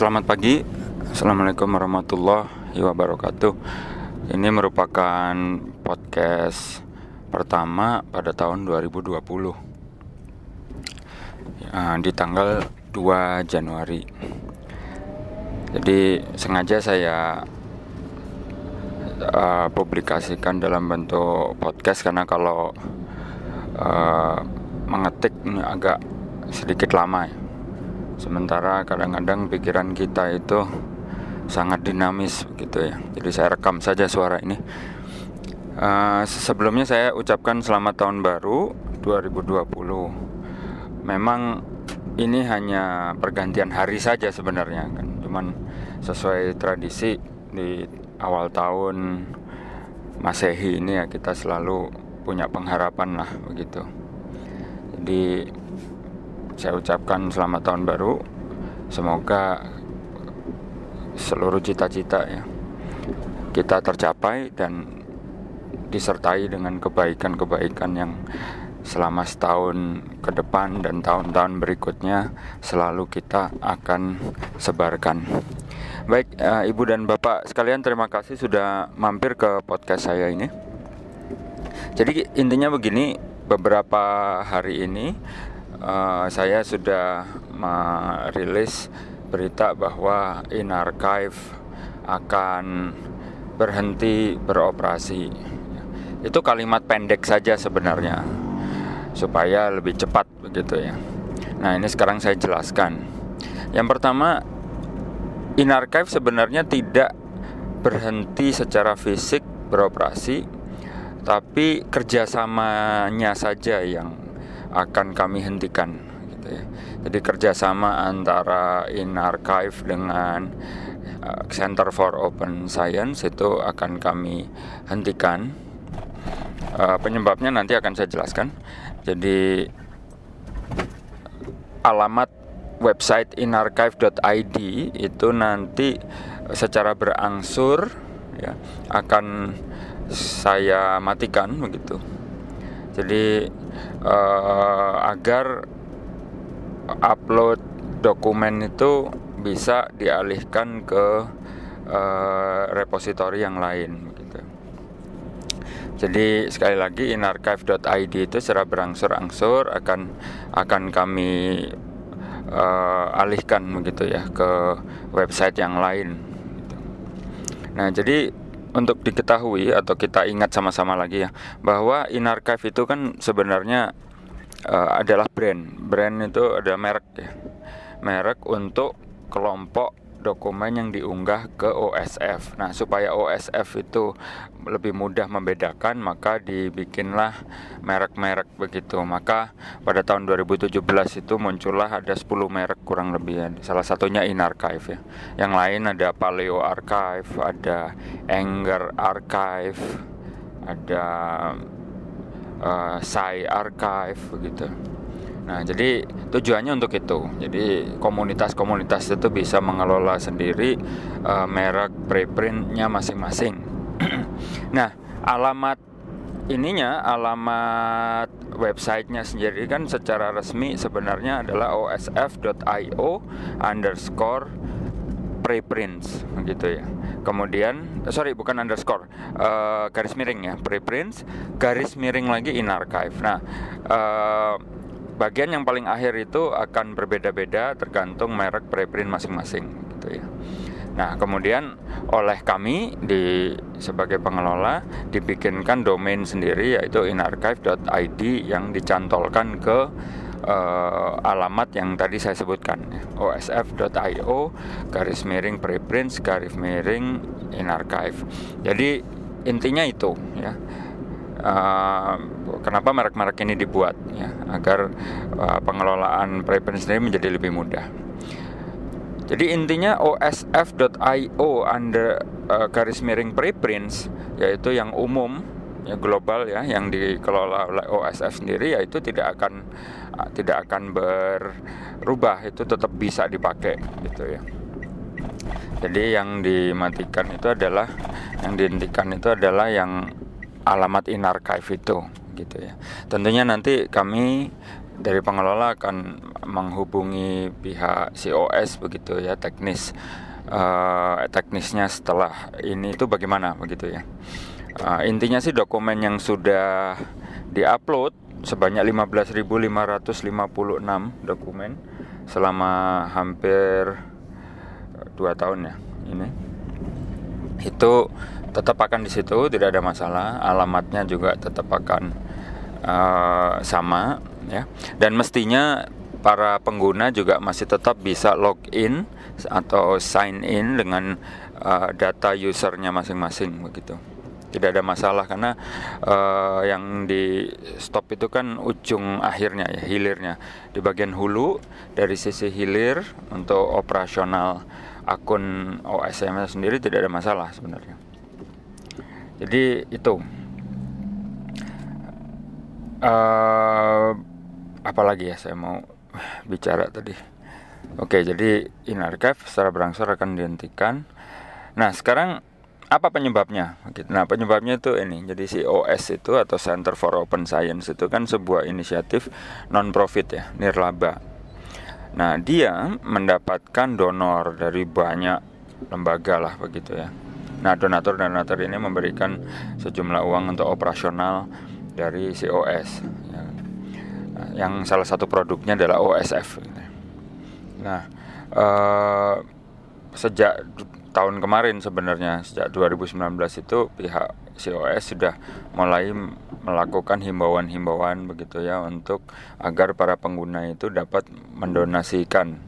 Selamat pagi, Assalamualaikum warahmatullahi wabarakatuh. Ini merupakan podcast pertama pada tahun 2020 ya, di tanggal 2 Januari. Jadi sengaja saya uh, publikasikan dalam bentuk podcast karena kalau uh, mengetik agak sedikit lama ya sementara kadang-kadang pikiran kita itu sangat dinamis gitu ya. Jadi saya rekam saja suara ini. Uh, sebelumnya saya ucapkan selamat tahun baru 2020 memang ini hanya pergantian hari saja sebenarnya kan. Cuman sesuai tradisi di awal tahun masehi ini ya kita selalu punya pengharapan lah begitu. Jadi saya ucapkan selamat tahun baru. Semoga seluruh cita-cita ya kita tercapai dan disertai dengan kebaikan-kebaikan yang selama setahun ke depan dan tahun-tahun berikutnya selalu kita akan sebarkan. Baik, uh, Ibu dan Bapak sekalian terima kasih sudah mampir ke podcast saya ini. Jadi intinya begini, beberapa hari ini uh, saya sudah merilis berita bahwa In Archive akan berhenti beroperasi. Itu kalimat pendek saja sebenarnya supaya lebih cepat begitu ya. Nah, ini sekarang saya jelaskan. Yang pertama, In Archive sebenarnya tidak berhenti secara fisik beroperasi, tapi kerjasamanya saja yang akan kami hentikan gitu ya. Jadi kerjasama antara In Archive dengan uh, Center for Open Science itu akan kami hentikan. Uh, penyebabnya nanti akan saya jelaskan. Jadi alamat website inarchive.id itu nanti secara berangsur ya akan saya matikan begitu. Jadi uh, agar upload dokumen itu bisa dialihkan ke uh, repositori yang lain gitu. Jadi sekali lagi inarchive.id itu secara berangsur-angsur akan akan kami uh, alihkan begitu ya ke website yang lain. Gitu. Nah jadi untuk diketahui atau kita ingat sama-sama lagi ya bahwa Inarchive itu kan sebenarnya uh, adalah brand. Brand itu ada merek ya. Merek untuk kelompok dokumen yang diunggah ke OSF. Nah, supaya OSF itu lebih mudah membedakan, maka dibikinlah merek-merek begitu. Maka pada tahun 2017 itu muncullah ada 10 merek kurang lebih ya. Salah satunya InArchive ya. Yang lain ada Paleo Archive, ada Anger Archive, ada uh, Sai Archive begitu. Nah, jadi tujuannya untuk itu. Jadi komunitas-komunitas itu bisa mengelola sendiri uh, merek preprintnya masing-masing. nah, alamat ininya, alamat websitenya sendiri kan secara resmi sebenarnya adalah osf.io underscore preprints gitu ya. Kemudian sorry bukan underscore uh, garis miring ya preprints garis miring lagi in archive. Nah uh, bagian yang paling akhir itu akan berbeda-beda tergantung merek preprint masing-masing gitu ya. Nah, kemudian oleh kami di sebagai pengelola dibikinkan domain sendiri yaitu inarchive.id yang dicantolkan ke uh, alamat yang tadi saya sebutkan osf.io garis miring preprints garis miring inarchive. Jadi intinya itu ya uh, kenapa merek-merek ini dibuat ya agar uh, pengelolaan preprint sendiri menjadi lebih mudah. Jadi intinya osf.io under uh, garis miring preprints yaitu yang umum ya global ya yang dikelola oleh OSF sendiri yaitu tidak akan uh, tidak akan berubah itu tetap bisa dipakai gitu ya. Jadi yang dimatikan itu adalah yang dihentikan itu adalah yang alamat in archive itu gitu ya. Tentunya nanti kami dari pengelola akan menghubungi pihak COS begitu ya teknis uh, teknisnya setelah ini itu bagaimana begitu ya uh, intinya sih dokumen yang sudah diupload sebanyak 15.556 dokumen selama hampir dua tahun ya ini itu tetap akan di situ tidak ada masalah. Alamatnya juga tetap akan uh, sama ya. Dan mestinya para pengguna juga masih tetap bisa login atau sign in dengan uh, data usernya masing-masing begitu. Tidak ada masalah karena uh, yang di stop itu kan ujung akhirnya ya hilirnya. Di bagian hulu dari sisi hilir untuk operasional akun OSM sendiri tidak ada masalah sebenarnya jadi itu uh, apalagi ya saya mau bicara tadi oke jadi in archive secara berangsur akan dihentikan nah sekarang apa penyebabnya? Nah penyebabnya itu ini jadi si OS itu atau Center for Open Science itu kan sebuah inisiatif non profit ya nirlaba. Nah dia mendapatkan donor dari banyak lembaga lah begitu ya. Nah donatur-donatur ini memberikan sejumlah uang untuk operasional dari si OS. Ya. Yang salah satu produknya adalah OSF. Nah eh, sejak tahun kemarin sebenarnya sejak 2019 itu pihak COS sudah mulai melakukan himbauan-himbauan begitu ya untuk agar para pengguna itu dapat mendonasikan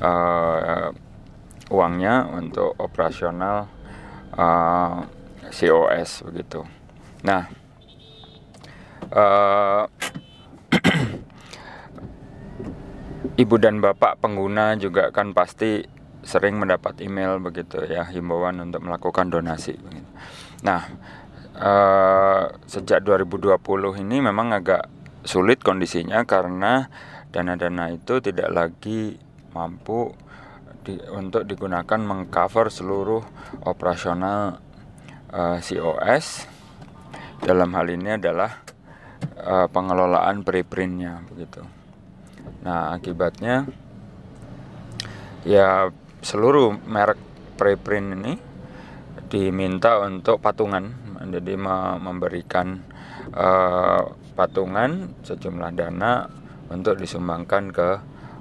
uh, uangnya untuk operasional uh, eh, COS begitu. Nah, uh, ibu dan bapak pengguna juga kan pasti sering mendapat email begitu ya himbauan untuk melakukan donasi. Nah uh, sejak 2020 ini memang agak sulit kondisinya karena dana-dana itu tidak lagi mampu di, untuk digunakan mengcover seluruh operasional uh, eh, COS dalam hal ini adalah uh, pengelolaan preprintnya begitu. Nah akibatnya ya seluruh merek preprint ini diminta untuk patungan jadi memberikan uh, patungan sejumlah dana untuk disumbangkan ke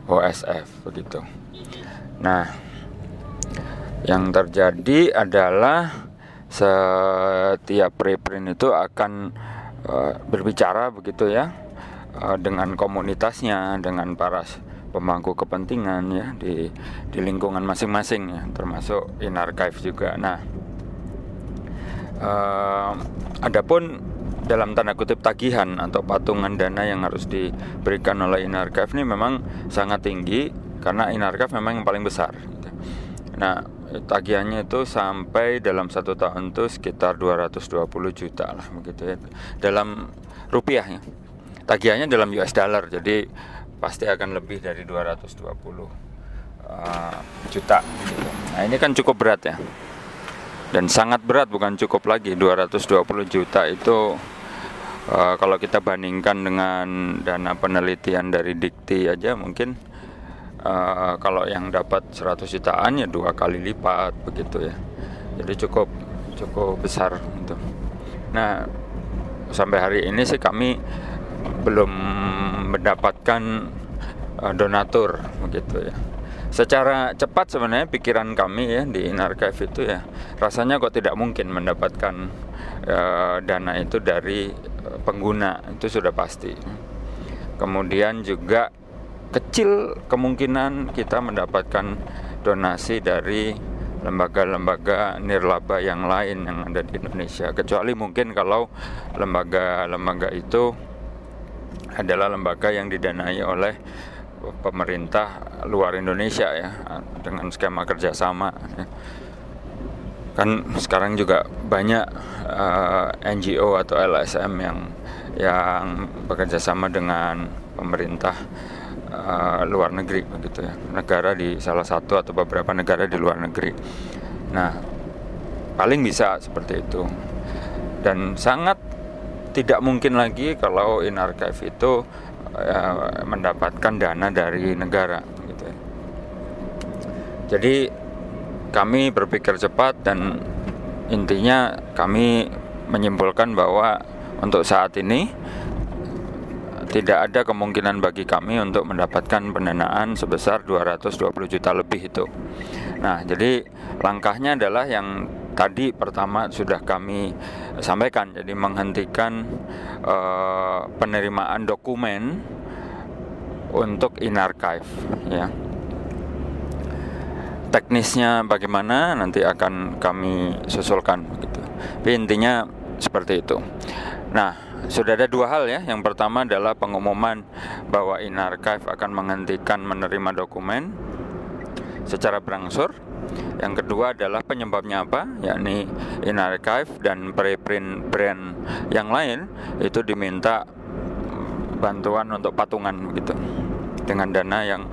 OSF begitu. Nah, yang terjadi adalah setiap preprint itu akan uh, berbicara begitu ya uh, dengan komunitasnya, dengan para pemangku kepentingan ya di di lingkungan masing-masing ya termasuk in archive juga. Nah, uh, adapun dalam tanda kutip tagihan atau patungan dana yang harus diberikan oleh in archive ini memang sangat tinggi karena in archive memang yang paling besar. Gitu. Nah, tagihannya itu sampai dalam satu tahun itu sekitar 220 juta lah begitu ya dalam rupiah ya tagihannya dalam US dollar jadi pasti akan lebih dari 220 uh, juta gitu. Nah, ini kan cukup berat ya. Dan sangat berat bukan cukup lagi 220 juta itu uh, kalau kita bandingkan dengan dana penelitian dari Dikti aja mungkin uh, kalau yang dapat 100 jutaan ya dua kali lipat begitu ya. Jadi cukup cukup besar gitu. Nah, sampai hari ini sih kami belum mendapatkan uh, donatur begitu ya. Secara cepat sebenarnya pikiran kami ya di Inarchive itu ya rasanya kok tidak mungkin mendapatkan uh, dana itu dari pengguna itu sudah pasti. Kemudian juga kecil kemungkinan kita mendapatkan donasi dari lembaga-lembaga nirlaba yang lain yang ada di Indonesia kecuali mungkin kalau lembaga-lembaga itu adalah lembaga yang didanai oleh pemerintah luar Indonesia ya dengan skema kerjasama ya. kan sekarang juga banyak uh, eh, NGO atau LSM yang yang bekerja sama dengan pemerintah uh, luar negeri begitu ya. Negara di salah satu atau beberapa negara di luar negeri. Nah paling bisa seperti itu. Dan sangat tidak mungkin lagi kalau in archive itu uh, mendapatkan dana dari negara gitu ya. Jadi kami berpikir cepat dan intinya kami menyimpulkan bahwa untuk saat ini tidak ada kemungkinan bagi kami untuk mendapatkan pendanaan sebesar 220 juta lebih itu. Nah, jadi langkahnya adalah yang tadi pertama sudah kami sampaikan, jadi menghentikan uh, penerimaan dokumen untuk in archive ya. Teknisnya bagaimana nanti akan kami susulkan gitu. Tapi intinya seperti itu. Nah, sudah ada dua hal ya. Yang pertama adalah pengumuman bahwa InArchive akan menghentikan menerima dokumen secara berangsur. Yang kedua adalah penyebabnya apa, yakni InArchive dan preprint brand yang lain itu diminta bantuan untuk patungan gitu dengan dana yang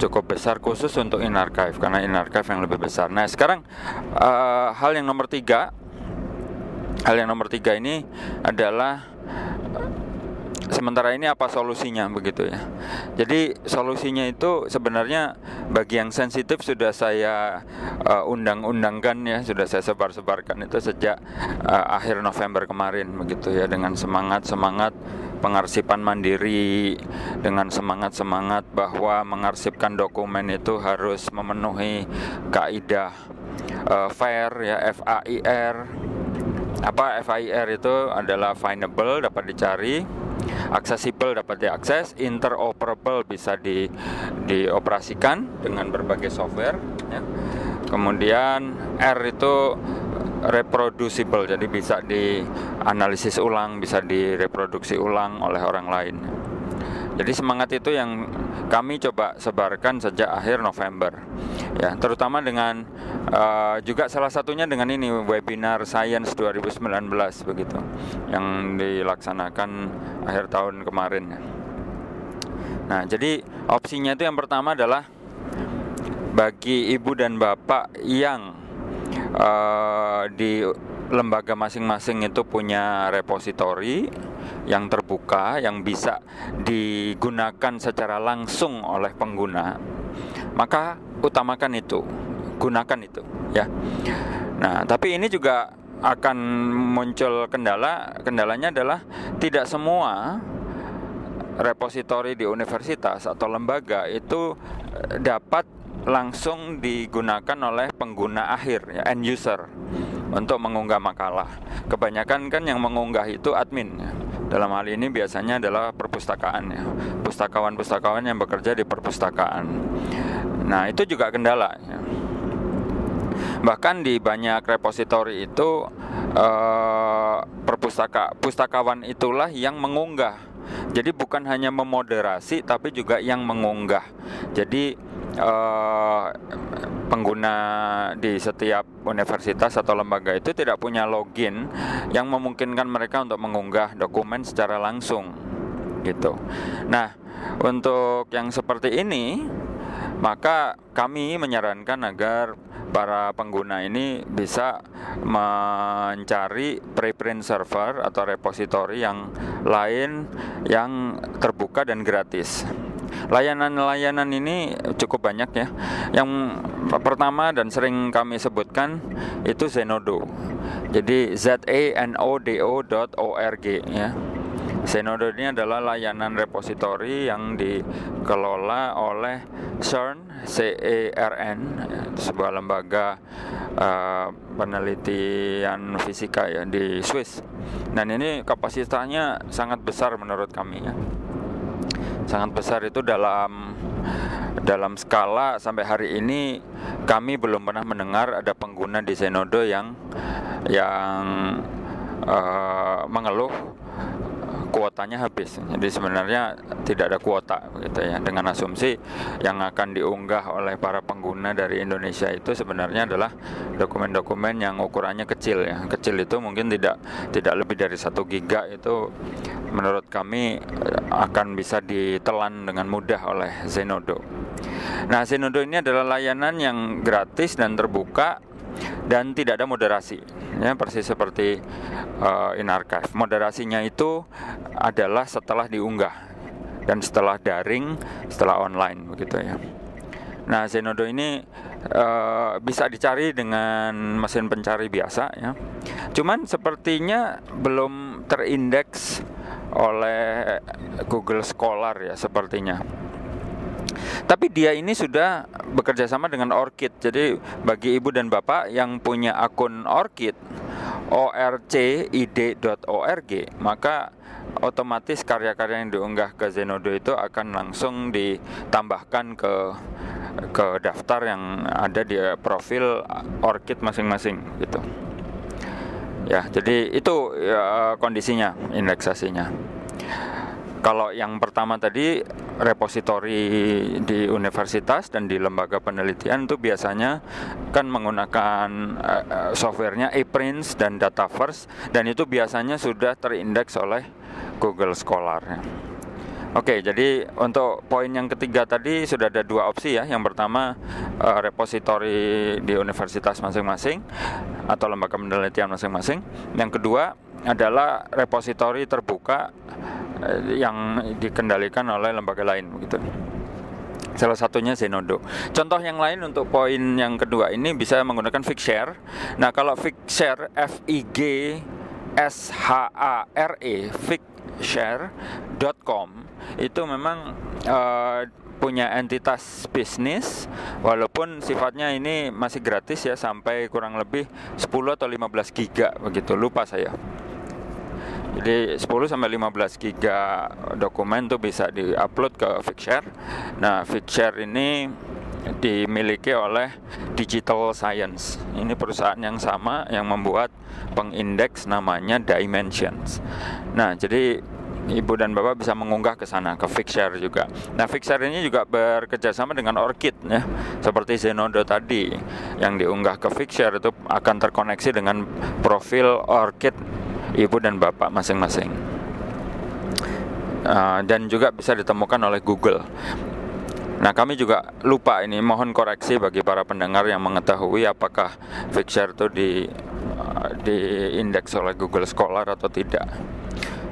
cukup besar khusus untuk InArchive karena InArchive yang lebih besar. Nah sekarang uh, hal yang nomor tiga, hal yang nomor tiga ini adalah sementara ini apa solusinya begitu ya. Jadi solusinya itu sebenarnya bagi yang sensitif sudah saya uh, undang-undangkan ya, sudah saya sebar-sebarkan itu sejak uh, akhir November kemarin begitu ya dengan semangat-semangat pengarsipan mandiri dengan semangat-semangat bahwa mengarsipkan dokumen itu harus memenuhi kaidah uh, fair ya FAIR apa FAIR itu adalah findable dapat dicari accessible dapat diakses interoperable bisa di dioperasikan dengan berbagai software ya. kemudian R itu reproducible jadi bisa dianalisis ulang bisa direproduksi ulang oleh orang lain jadi semangat itu yang kami coba sebarkan sejak akhir November. Ya, terutama dengan uh, juga salah satunya dengan ini webinar Science 2019 begitu yang dilaksanakan akhir tahun kemarin. Nah, jadi opsinya itu yang pertama adalah bagi ibu dan bapak yang uh, di lembaga masing-masing itu punya repositori yang terbuka yang bisa digunakan secara langsung oleh pengguna, maka utamakan itu, gunakan itu, ya. Nah, tapi ini juga akan muncul kendala. Kendalanya adalah tidak semua repositori di universitas atau lembaga itu dapat langsung digunakan oleh pengguna akhir ya, end user untuk mengunggah makalah. Kebanyakan kan yang mengunggah itu admin. Ya. Dalam hal ini biasanya adalah perpustakaan ya. Pustakawan-pustakawan yang bekerja di perpustakaan. Nah, itu juga kendala ya. Bahkan di banyak repositori itu eh, perpustaka pustakawan itulah yang mengunggah. Jadi bukan hanya memoderasi tapi juga yang mengunggah. Jadi uh, pengguna di setiap universitas atau lembaga itu tidak punya login yang memungkinkan mereka untuk mengunggah dokumen secara langsung gitu. Nah, untuk yang seperti ini maka kami menyarankan agar para pengguna ini bisa mencari preprint server atau repository yang lain yang terbuka dan gratis. Layanan-layanan ini cukup banyak ya. Yang pertama dan sering kami sebutkan itu Zenodo. Jadi z a n o d o.org ya. Zenodo ini adalah layanan repositori yang dikelola oleh CERN, CERN, sebuah lembaga uh, penelitian fisika ya di Swiss. Dan ini kapasitasnya sangat besar menurut kami ya sangat besar itu dalam dalam skala sampai hari ini kami belum pernah mendengar ada pengguna di Zenodo yang yang uh, mengeluh kuotanya habis. Jadi sebenarnya tidak ada kuota gitu ya. Dengan asumsi yang akan diunggah oleh para pengguna dari Indonesia itu sebenarnya adalah dokumen-dokumen yang ukurannya kecil ya. Kecil itu mungkin tidak tidak lebih dari satu giga itu menurut kami eh, akan bisa ditelan dengan mudah oleh Zenodo. Nah, Zenodo ini adalah layanan yang gratis dan terbuka dan tidak ada moderasi ya persis seperti uh, in archive moderasinya itu adalah setelah diunggah dan setelah daring, setelah online begitu ya. Nah, Zenodo ini uh, bisa dicari dengan mesin pencari biasa ya. Cuman sepertinya belum terindeks oleh Google Scholar ya sepertinya. Tapi dia ini sudah bekerja sama dengan Orchid. Jadi bagi ibu dan bapak yang punya akun Orchid orcid.org maka otomatis karya-karya yang diunggah ke Zenodo itu akan langsung ditambahkan ke ke daftar yang ada di profil Orchid masing-masing gitu. Ya, jadi itu ya, kondisinya indeksasinya. Kalau yang pertama tadi repositori di universitas dan di lembaga penelitian itu biasanya kan menggunakan uh, softwarenya ePrints dan Dataverse dan itu biasanya sudah terindeks oleh Google Scholar. Oke, jadi untuk poin yang ketiga tadi sudah ada dua opsi ya. Yang pertama uh, repositori di universitas masing-masing atau lembaga penelitian masing-masing. Yang kedua adalah repositori terbuka yang dikendalikan oleh lembaga lain begitu. Salah satunya Zenodo. Contoh yang lain untuk poin yang kedua ini bisa menggunakan Figshare. Nah, kalau Figshare F I G S H A R E figshare.com itu memang uh, punya entitas bisnis walaupun sifatnya ini masih gratis ya sampai kurang lebih 10 atau 15 giga begitu lupa saya jadi 10 sampai 15 giga dokumen tuh bisa diupload ke Figshare nah Figshare ini dimiliki oleh Digital Science. Ini perusahaan yang sama yang membuat pengindeks namanya Dimensions. Nah, jadi ibu dan bapak bisa mengunggah ke sana ke Fixshare juga. Nah Fixshare ini juga bekerja sama dengan Orchid ya, seperti Zenodo tadi yang diunggah ke Fixshare itu akan terkoneksi dengan profil Orchid ibu dan bapak masing-masing. Uh, dan juga bisa ditemukan oleh Google. Nah, kami juga lupa ini, mohon koreksi bagi para pendengar yang mengetahui apakah Fixshare itu di uh, di indeks oleh Google Scholar atau tidak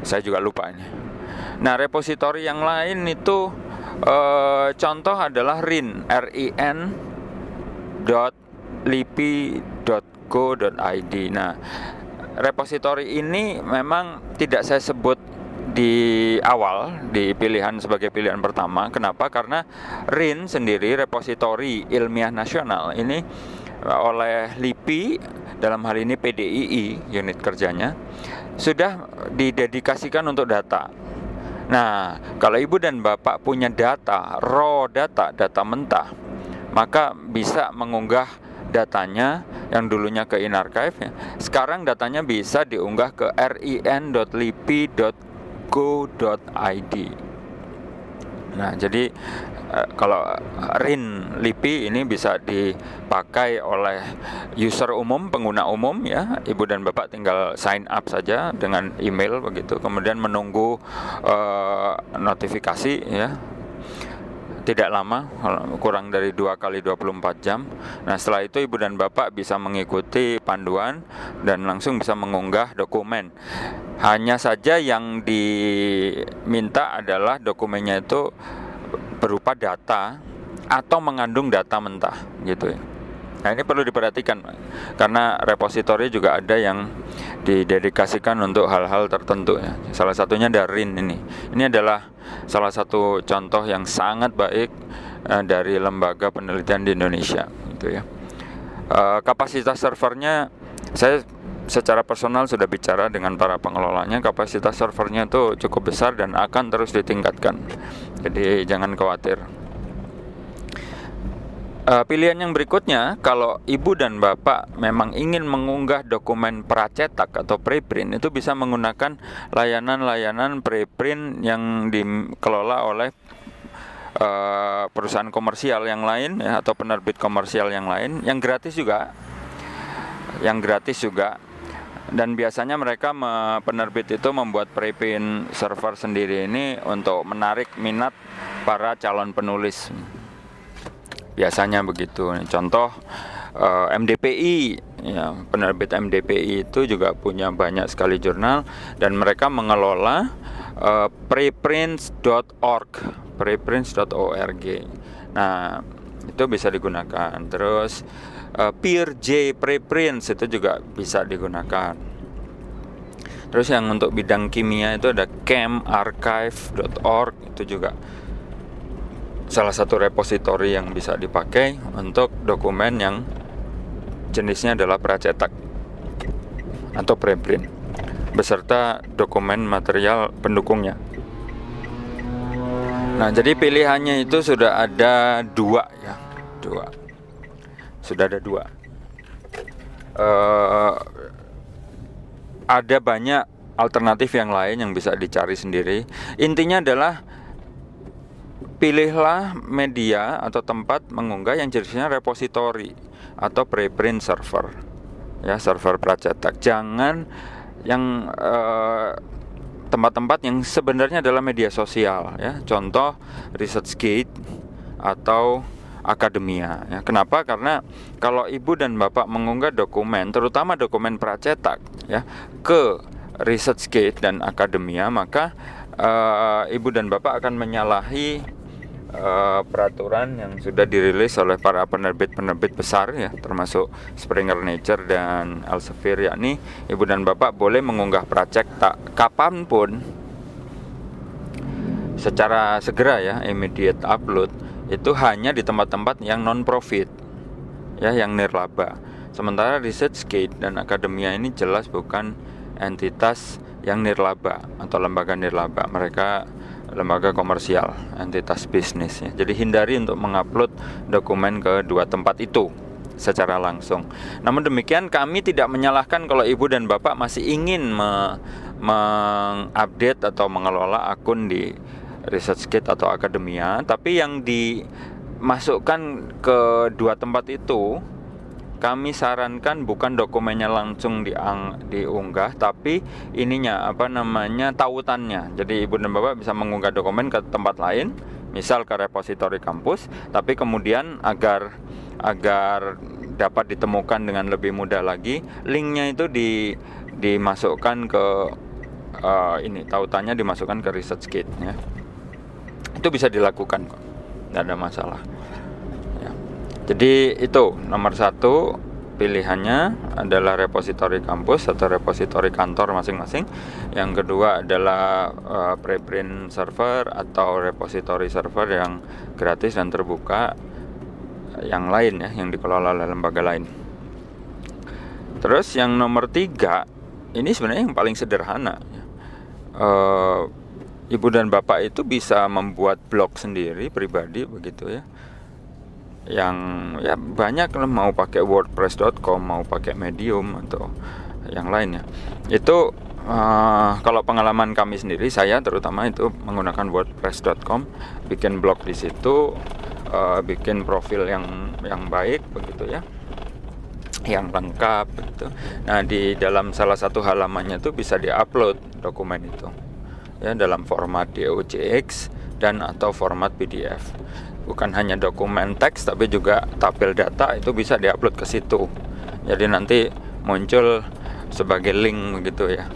saya juga lupa ini. Nah, repositori yang lain itu eh, contoh adalah RIN, R I N dot lipi.go.id. Nah, repositori ini memang tidak saya sebut di awal di pilihan sebagai pilihan pertama. Kenapa? Karena RIN sendiri repositori ilmiah nasional ini oleh LIPI dalam hal ini PDII unit kerjanya sudah didedikasikan untuk data. Nah, kalau ibu dan bapak punya data, raw data, data mentah, maka bisa mengunggah datanya yang dulunya ke InArchive ya. Sekarang datanya bisa diunggah ke rin.lipi.go.id. Nah, jadi Eh, kalau RIN LIPI ini bisa dipakai oleh user umum, pengguna umum ya. Ibu dan Bapak tinggal sign up saja dengan email begitu, kemudian menunggu uh, notifikasi ya tidak lama kurang dari dua kali 24 jam nah setelah itu ibu dan bapak bisa mengikuti panduan dan langsung bisa mengunggah dokumen hanya saja yang diminta adalah dokumennya itu berupa data atau mengandung data mentah gitu ya. Nah ini perlu diperhatikan karena repositori juga ada yang didedikasikan untuk hal-hal tertentu ya. Salah satunya Darin ini. Ini adalah salah satu contoh yang sangat baik uh, dari lembaga penelitian di Indonesia gitu ya. Uh, kapasitas servernya saya secara personal sudah bicara dengan para pengelolanya kapasitas servernya itu cukup besar dan akan terus ditingkatkan jadi jangan khawatir uh, pilihan yang berikutnya kalau ibu dan bapak memang ingin mengunggah dokumen pracetak atau preprint itu bisa menggunakan layanan-layanan preprint yang dikelola oleh uh, perusahaan komersial yang lain ya, atau penerbit komersial yang lain yang gratis juga. Yang gratis juga. Dan biasanya mereka penerbit itu membuat preprint server sendiri ini untuk menarik minat para calon penulis biasanya begitu. Contoh eh, MDPI ya penerbit MDPI itu juga punya banyak sekali jurnal dan mereka mengelola uh, preprints.org preprints.org nah itu bisa digunakan. Terus uh, PeerJ preprints itu juga bisa digunakan. Terus yang untuk bidang kimia itu ada chemarchive.org itu juga salah satu repositori yang bisa dipakai untuk dokumen yang jenisnya adalah pracetak atau preprint beserta dokumen material pendukungnya. Nah, jadi pilihannya itu sudah ada dua ya, dua. Sudah ada dua. Uh, ada banyak alternatif yang lain yang bisa dicari sendiri. Intinya adalah pilihlah media atau tempat mengunggah yang jenisnya repository atau preprint server. Ya, server pracetak. Jangan yang eh, tempat-tempat yang sebenarnya adalah media sosial ya contoh ResearchGate atau akademia ya. Kenapa? Karena kalau ibu dan bapak mengunggah dokumen, terutama dokumen pracetak ya ke ResearchGate dan akademia, maka uh, ibu dan bapak akan menyalahi uh, peraturan yang sudah dirilis oleh para penerbit-penerbit besar ya termasuk Springer Nature dan Elsevier yakni ibu dan bapak boleh mengunggah project tak kapan pun secara segera ya immediate upload itu hanya di tempat-tempat yang non profit ya yang nirlaba. Sementara ResearchGate dan akademia ini jelas bukan entitas yang nirlaba atau lembaga nirlaba. Mereka lembaga komersial, entitas bisnis ya. Jadi hindari untuk mengupload dokumen ke dua tempat itu secara langsung. Namun demikian kami tidak menyalahkan kalau ibu dan bapak masih ingin me mengupdate atau mengelola akun di ResearchGate atau Akademia, tapi yang dimasukkan ke dua tempat itu kami sarankan bukan dokumennya langsung diang, diunggah tapi ininya apa namanya tautannya. Jadi ibu dan bapak bisa mengunggah dokumen ke tempat lain misal ke repositori kampus tapi kemudian agar agar dapat ditemukan dengan lebih mudah lagi linknya itu di dimasukkan ke uh, ini tautannya dimasukkan ke ResearchGate ya itu bisa dilakukan kok tidak ada masalah jadi itu nomor satu pilihannya adalah repositori kampus atau repositori kantor masing-masing. Yang kedua adalah uh, preprint server atau repositori server yang gratis dan terbuka yang lain ya yang dikelola oleh lembaga lain. Terus yang nomor tiga ini sebenarnya yang paling sederhana. Uh, ibu dan bapak itu bisa membuat blog sendiri pribadi begitu ya yang ya banyak lah mau pakai wordpress.com mau pakai medium atau yang lainnya itu uh, kalau pengalaman kami sendiri saya terutama itu menggunakan wordpress.com bikin blog di situ uh, bikin profil yang yang baik begitu ya. Yang lengkap begitu. Nah di dalam salah satu halamannya itu bisa diupload dokumen itu ya dalam format DOJX dan atau format PDF bukan hanya dokumen teks tapi juga tabel data itu bisa diupload ke situ. Jadi nanti muncul sebagai link begitu ya.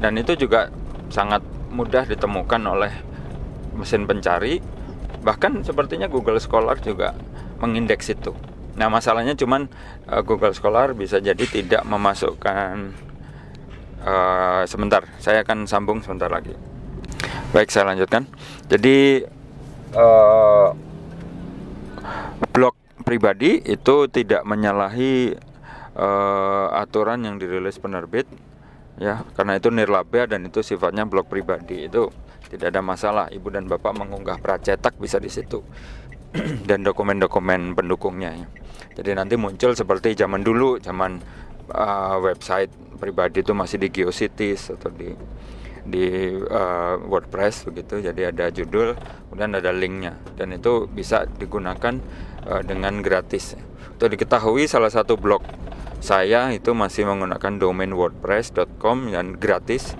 Dan itu juga sangat mudah ditemukan oleh mesin pencari. Bahkan sepertinya Google Scholar juga mengindeks itu. Nah masalahnya cuman uh, Google Scholar bisa jadi tidak memasukkan uh, sebentar saya akan sambung sebentar lagi. Baik saya lanjutkan. Jadi uh, blog pribadi itu tidak menyalahi uh, aturan yang dirilis penerbit ya. Karena itu nirlaba dan itu sifatnya blog pribadi. Itu tidak ada masalah. Ibu dan bapak mengunggah pracetak bisa di situ. Dan dokumen-dokumen pendukungnya ya. jadi nanti muncul seperti zaman dulu zaman uh, website pribadi itu masih di Geocities atau di di uh, WordPress begitu. Jadi ada judul kemudian ada linknya. Dan itu bisa digunakan uh, dengan gratis. Untuk diketahui salah satu blog saya itu masih menggunakan domain wordpress.com yang gratis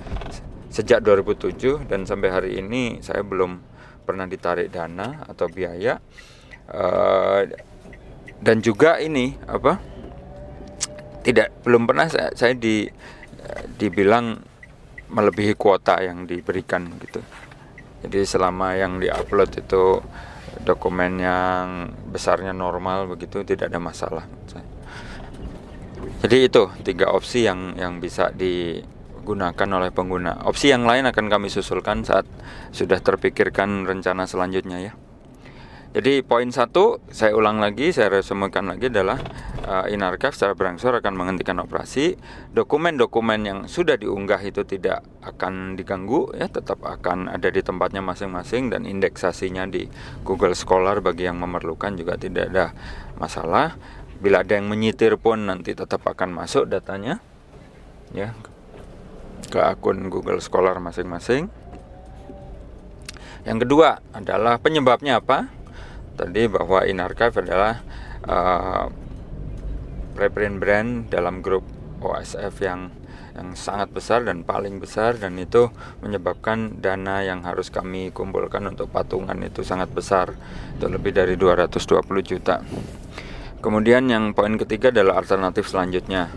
sejak 2007 dan sampai hari ini saya belum pernah ditarik dana atau biaya. Uh, dan juga ini apa tidak belum pernah saya, saya di dibilang melebihi kuota yang diberikan gitu. Jadi selama yang diupload itu dokumen yang besarnya normal begitu tidak ada masalah. Jadi itu tiga opsi yang yang bisa digunakan oleh pengguna. Opsi yang lain akan kami susulkan saat sudah terpikirkan rencana selanjutnya ya. Jadi poin satu, saya ulang lagi, saya resumekan lagi adalah uh, Inarchive secara berangsur akan menghentikan operasi. Dokumen-dokumen yang sudah diunggah itu tidak akan diganggu, ya tetap akan ada di tempatnya masing-masing dan indeksasinya di Google Scholar bagi yang memerlukan juga tidak ada masalah. Bila ada yang menyitir pun nanti tetap akan masuk datanya, ya ke akun Google Scholar masing-masing. Yang kedua adalah penyebabnya apa? Tadi bahwa in archive adalah uh, reprint brand dalam grup OSF yang yang sangat besar dan paling besar dan itu menyebabkan dana yang harus kami kumpulkan untuk patungan itu sangat besar itu lebih dari 220 juta. Kemudian yang poin ketiga adalah alternatif selanjutnya.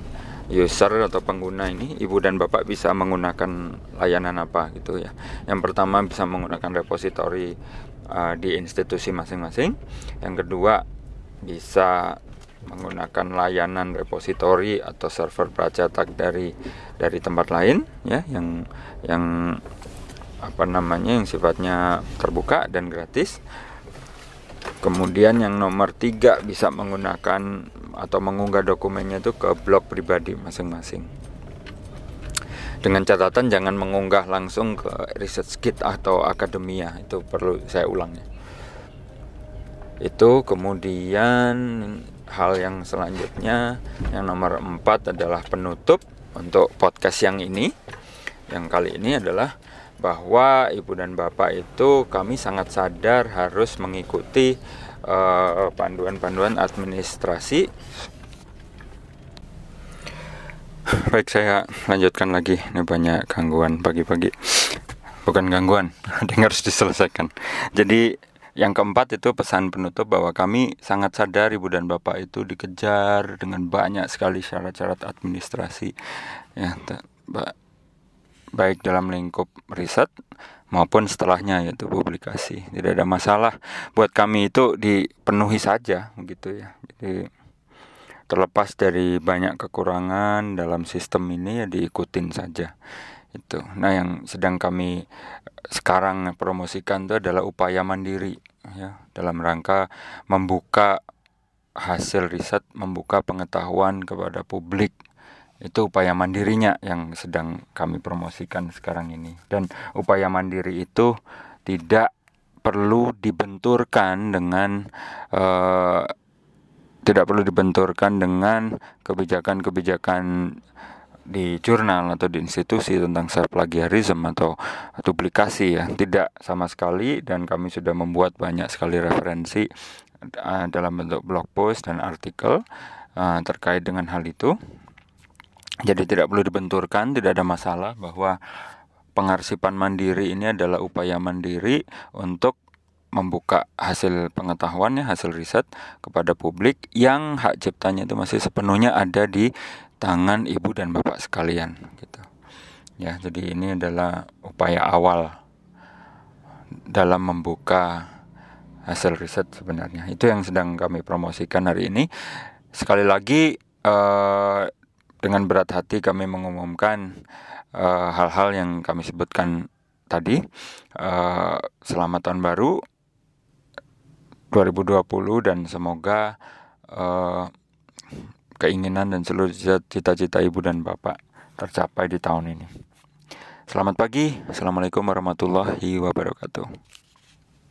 User atau pengguna ini ibu dan bapak bisa menggunakan layanan apa gitu ya. Yang pertama bisa menggunakan repository uh, di institusi masing-masing. Yang kedua bisa menggunakan layanan repositori atau server pracetak dari dari tempat lain ya yang yang apa namanya yang sifatnya terbuka dan gratis. Kemudian yang nomor tiga bisa menggunakan atau mengunggah dokumennya itu ke blog pribadi masing-masing dengan catatan jangan mengunggah langsung ke research kit atau akademia. Itu perlu saya ulang ya. Itu kemudian hal yang selanjutnya. Yang nomor empat adalah penutup untuk podcast yang ini. Yang kali ini adalah bahwa ibu dan bapak itu kami sangat sadar harus mengikuti eh, panduan-panduan uh, administrasi Baik, saya lanjutkan lagi. Ini banyak gangguan pagi-pagi. Bukan gangguan, ada yang harus diselesaikan. Jadi yang keempat itu pesan penutup bahwa kami sangat sadar ibu dan bapak itu dikejar dengan banyak sekali syarat-syarat administrasi ya baik dalam lingkup riset maupun setelahnya yaitu publikasi tidak ada masalah buat kami itu dipenuhi saja begitu ya jadi terlepas dari banyak kekurangan dalam sistem ini ya diikutin saja. Itu. Nah yang sedang kami sekarang promosikan itu adalah upaya mandiri ya. Dalam rangka membuka hasil riset membuka pengetahuan kepada publik. Itu upaya mandirinya yang sedang kami promosikan sekarang ini. Dan upaya mandiri itu tidak perlu dibenturkan dengan uh, tidak perlu dibenturkan dengan kebijakan-kebijakan di jurnal atau di institusi tentang self plagiarism atau duplikasi ya. Tidak sama sekali dan kami sudah membuat banyak sekali referensi uh, dalam bentuk blog post dan artikel uh, terkait dengan hal itu. Jadi tidak perlu dibenturkan tidak ada masalah bahwa pengarsipan mandiri ini adalah upaya mandiri untuk membuka hasil pengetahuannya, hasil riset kepada publik yang hak ciptanya itu masih sepenuhnya ada di tangan ibu dan bapak sekalian gitu. Ya, jadi ini adalah upaya awal dalam membuka hasil riset sebenarnya. Itu yang sedang kami promosikan hari ini. Sekali lagi eh, dengan berat hati kami mengumumkan eh, hal-hal yang kami sebutkan tadi. Eh, selamat tahun baru 2020 dan semoga uh, keinginan dan seluruh cita-cita ibu dan bapak tercapai di tahun ini. Selamat pagi, assalamualaikum warahmatullahi wabarakatuh.